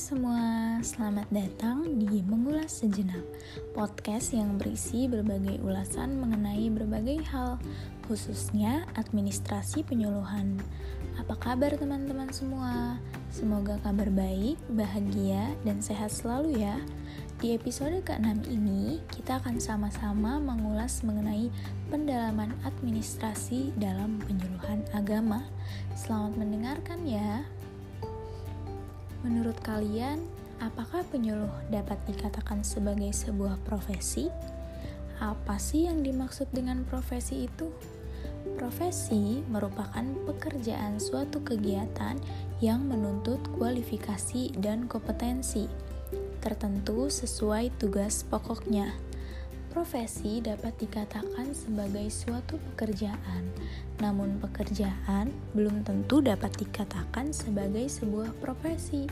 semua, selamat datang di Mengulas Sejenak, podcast yang berisi berbagai ulasan mengenai berbagai hal, khususnya administrasi penyuluhan. Apa kabar teman-teman semua? Semoga kabar baik, bahagia, dan sehat selalu ya. Di episode ke-6 ini, kita akan sama-sama mengulas mengenai pendalaman administrasi dalam penyuluhan agama. Selamat mendengarkan ya. Menurut kalian, apakah penyuluh dapat dikatakan sebagai sebuah profesi? Apa sih yang dimaksud dengan profesi itu? Profesi merupakan pekerjaan suatu kegiatan yang menuntut kualifikasi dan kompetensi tertentu sesuai tugas pokoknya. Profesi dapat dikatakan sebagai suatu pekerjaan, namun pekerjaan belum tentu dapat dikatakan sebagai sebuah profesi.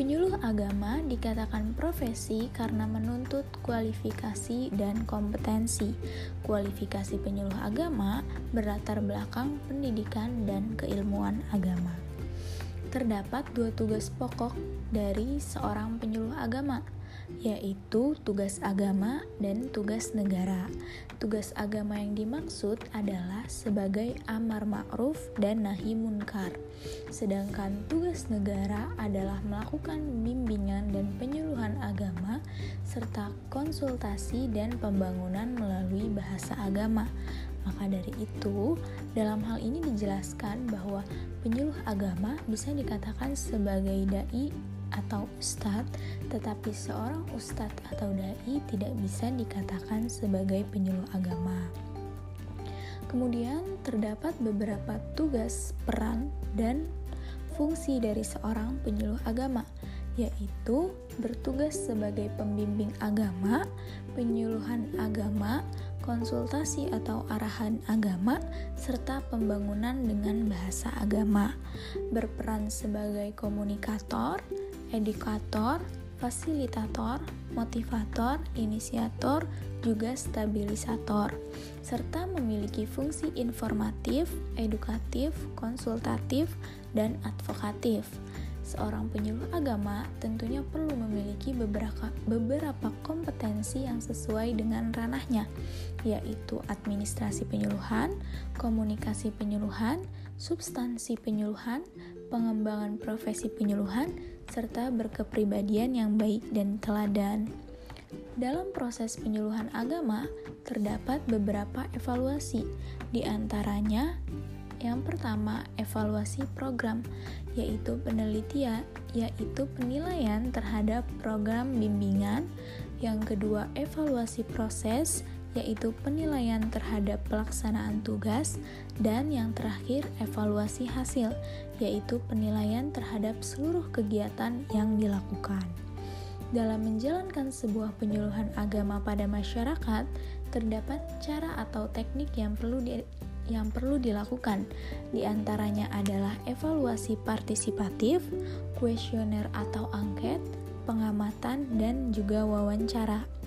Penyuluh agama dikatakan profesi karena menuntut kualifikasi dan kompetensi. Kualifikasi penyuluh agama berlatar belakang pendidikan dan keilmuan agama. Terdapat dua tugas pokok dari seorang penyuluh agama yaitu tugas agama dan tugas negara. Tugas agama yang dimaksud adalah sebagai amar ma'ruf dan nahi munkar. Sedangkan tugas negara adalah melakukan bimbingan dan penyuluhan agama serta konsultasi dan pembangunan melalui bahasa agama. Maka dari itu, dalam hal ini dijelaskan bahwa penyuluh agama bisa dikatakan sebagai dai atau ustadz, tetapi seorang ustadz atau dai tidak bisa dikatakan sebagai penyuluh agama. Kemudian terdapat beberapa tugas, peran, dan fungsi dari seorang penyuluh agama, yaitu bertugas sebagai pembimbing agama, penyuluhan agama, konsultasi atau arahan agama, serta pembangunan dengan bahasa agama, berperan sebagai komunikator, edukator, fasilitator, motivator, inisiator, juga stabilisator, serta memiliki fungsi informatif, edukatif, konsultatif, dan advokatif. Seorang penyuluh agama tentunya perlu memiliki beberapa, beberapa kompetensi yang sesuai dengan ranahnya, yaitu administrasi penyuluhan, komunikasi penyuluhan, substansi penyuluhan, pengembangan profesi penyuluhan, serta berkepribadian yang baik dan teladan. Dalam proses penyuluhan agama, terdapat beberapa evaluasi, di antaranya yang pertama, evaluasi program, yaitu penelitian, yaitu penilaian terhadap program bimbingan. Yang kedua, evaluasi proses, yaitu penilaian terhadap pelaksanaan tugas, dan yang terakhir, evaluasi hasil, yaitu penilaian terhadap seluruh kegiatan yang dilakukan. Dalam menjalankan sebuah penyuluhan agama pada masyarakat, terdapat cara atau teknik yang perlu di, yang perlu dilakukan. Di antaranya adalah evaluasi partisipatif, kuesioner atau angket, pengamatan, dan juga wawancara.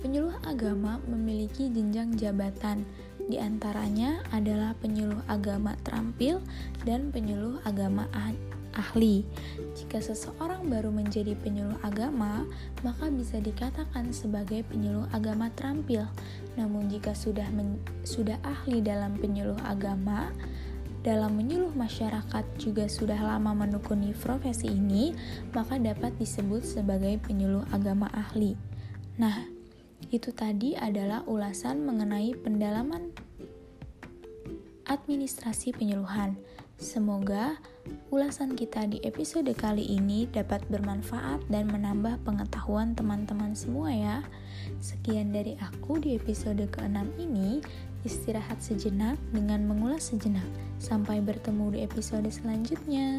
Penyuluh agama memiliki jenjang jabatan, di antaranya adalah penyuluh agama terampil dan penyuluh agama ahli. Jika seseorang baru menjadi penyuluh agama, maka bisa dikatakan sebagai penyuluh agama terampil. Namun jika sudah men, sudah ahli dalam penyuluh agama, dalam menyuluh masyarakat juga sudah lama menekuni profesi ini, maka dapat disebut sebagai penyuluh agama ahli. Nah, itu tadi adalah ulasan mengenai pendalaman administrasi penyuluhan. Semoga ulasan kita di episode kali ini dapat bermanfaat dan menambah pengetahuan teman-teman semua ya. Sekian dari aku di episode ke-6 ini. Istirahat sejenak dengan mengulas sejenak. Sampai bertemu di episode selanjutnya.